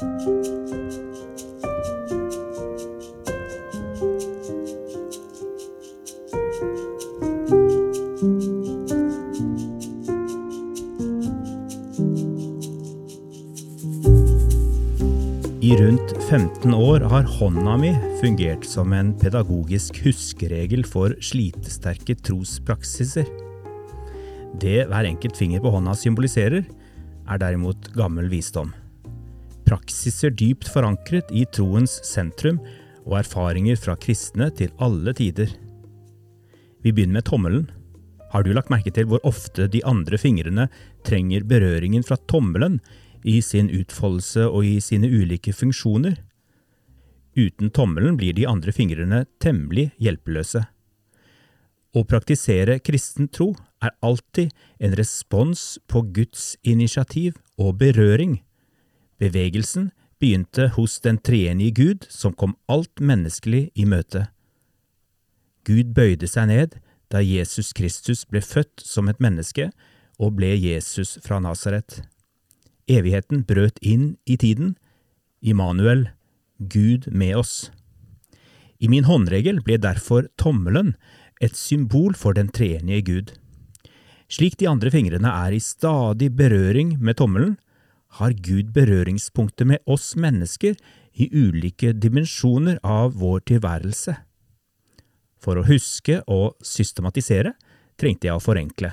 I rundt 15 år har hånda mi fungert som en pedagogisk huskeregel for slitesterke trospraksiser. Det hver enkelt finger på hånda symboliserer, er derimot gammel visdom. Praksiser dypt forankret i troens sentrum og erfaringer fra kristne til alle tider. Vi begynner med tommelen. Har du lagt merke til hvor ofte de andre fingrene trenger berøringen fra tommelen i sin utfoldelse og i sine ulike funksjoner. Uten tommelen blir de andre fingrene temmelig hjelpeløse. Å praktisere kristen tro er alltid en respons på Guds initiativ og berøring. Bevegelsen begynte hos den treenige Gud, som kom alt menneskelig i møte. Gud bøyde seg ned da Jesus Kristus ble født som et menneske og ble Jesus fra Nasaret. Evigheten brøt inn i tiden. Immanuel, Gud med oss. I min håndregel ble derfor tommelen et symbol for den treenige Gud. Slik de andre fingrene er i stadig berøring med tommelen, har Gud berøringspunkter med oss mennesker i ulike dimensjoner av vår tilværelse. For å huske og systematisere trengte jeg å forenkle.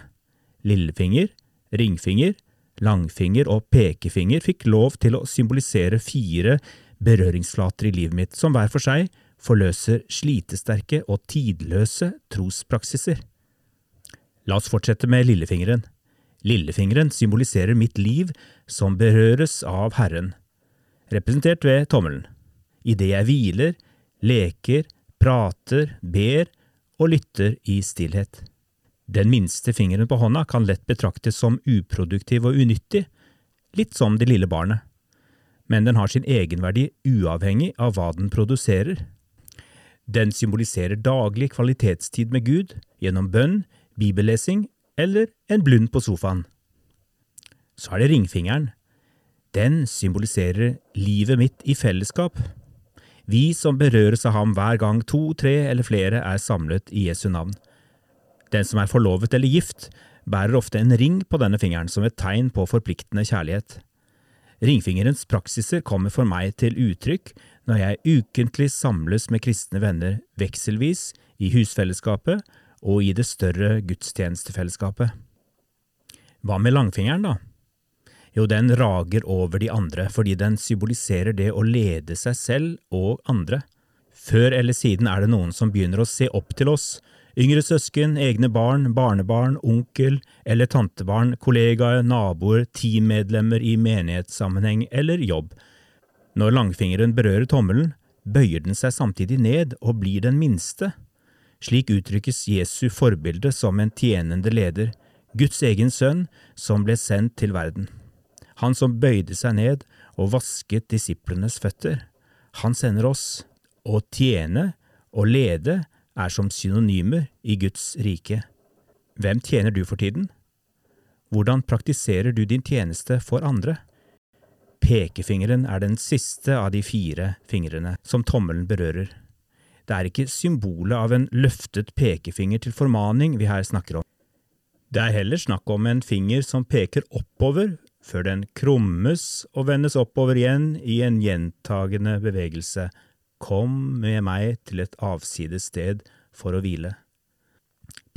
Lillefinger, ringfinger, Langfinger og pekefinger fikk lov til å symbolisere fire berøringsflater i livet mitt, som hver for seg forløser slitesterke og tidløse trospraksiser. La oss fortsette med lillefingeren. Lillefingeren symboliserer mitt liv som berøres av Herren, representert ved tommelen. Idet jeg hviler, leker, prater, ber og lytter i stillhet. Den minste fingeren på hånda kan lett betraktes som uproduktiv og unyttig, litt som det lille barnet. Men den har sin egenverdi uavhengig av hva den produserer. Den symboliserer daglig kvalitetstid med Gud gjennom bønn, bibellesing eller en blund på sofaen. Så er det ringfingeren. Den symboliserer livet mitt i fellesskap. Vi som berøres av ham hver gang to, tre eller flere er samlet i Jesu navn. Den som er forlovet eller gift, bærer ofte en ring på denne fingeren som et tegn på forpliktende kjærlighet. Ringfingerens praksiser kommer for meg til uttrykk når jeg ukentlig samles med kristne venner vekselvis i husfellesskapet og i det større gudstjenestefellesskapet. Hva med langfingeren, da? Jo, den rager over de andre fordi den symboliserer det å lede seg selv og andre. Før eller siden er det noen som begynner å se opp til oss Yngre søsken, egne barn, barnebarn, onkel eller tantebarn, kollegaer, naboer, teammedlemmer i menighetssammenheng eller jobb. Når langfingeren berører tommelen, bøyer den seg samtidig ned og blir den minste. Slik uttrykkes Jesu forbilde som en tjenende leder, Guds egen sønn som ble sendt til verden. Han som bøyde seg ned og vasket disiplenes føtter. Han sender oss. Å tjene og lede er som synonymer i Guds rike. Hvem tjener du for tiden? Hvordan praktiserer du din tjeneste for andre? Pekefingeren er den siste av de fire fingrene som tommelen berører. Det er ikke symbolet av en løftet pekefinger til formaning vi her snakker om. Det er heller snakk om en finger som peker oppover, før den krummes og vendes oppover igjen i en gjentagende bevegelse, Kom med meg til et avsides sted for å hvile.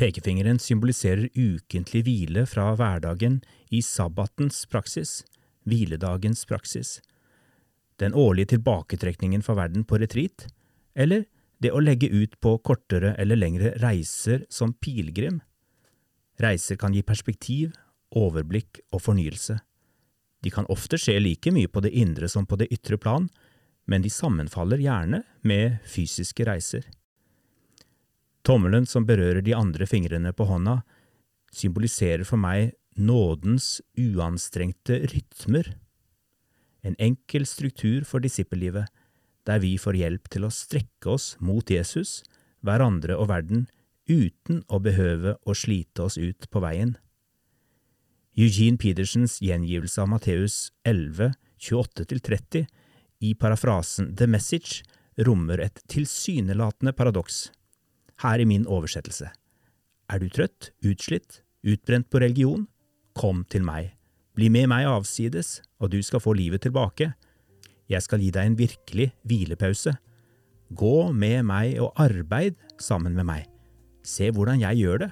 Pekefingeren symboliserer ukentlig hvile fra hverdagen i sabbatens praksis, hviledagens praksis, den årlige tilbaketrekningen fra verden på retreat, eller det å legge ut på kortere eller lengre reiser som pilegrim. Reiser kan gi perspektiv, overblikk og fornyelse. De kan ofte skje like mye på det indre som på det ytre plan, men de sammenfaller gjerne med fysiske reiser. Tommelen som berører de andre fingrene på hånda, symboliserer for meg nådens uanstrengte rytmer, en enkel struktur for disippellivet, der vi får hjelp til å strekke oss mot Jesus, hverandre og verden, uten å behøve å slite oss ut på veien. Eugene Petersens gjengivelse av Matteus 11, 28–30 i parafrasen The Message rommer et tilsynelatende paradoks. Her i min oversettelse. Er du trøtt, utslitt, utbrent på religion? Kom til meg. Bli med meg avsides, og du skal få livet tilbake. Jeg skal gi deg en virkelig hvilepause. Gå med meg og arbeid sammen med meg. Se hvordan jeg gjør det.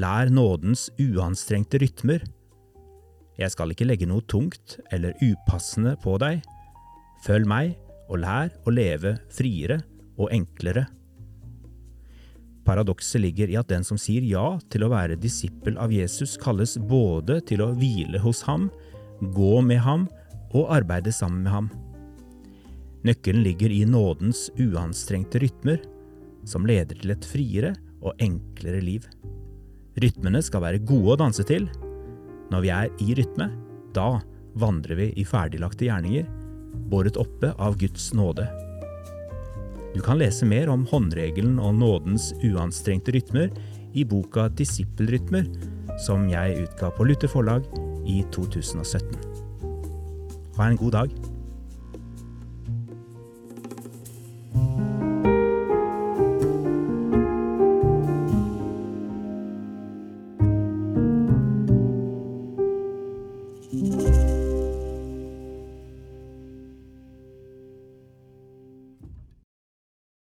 Lær nådens uanstrengte rytmer. Jeg skal ikke legge noe tungt eller upassende på deg. Følg meg og lær å leve friere og enklere. Paradokset ligger i at den som sier ja til å være disippel av Jesus, kalles både til å hvile hos ham, gå med ham og arbeide sammen med ham. Nøkkelen ligger i nådens uanstrengte rytmer, som leder til et friere og enklere liv. Rytmene skal være gode å danse til. Når vi er i rytme, da vandrer vi i ferdiglagte gjerninger, båret oppe av Guds nåde. Du kan lese mer om håndregelen og nådens uanstrengte rytmer i boka Disippelrytmer, som jeg utga på Luther forlag i 2017. Ha en god dag.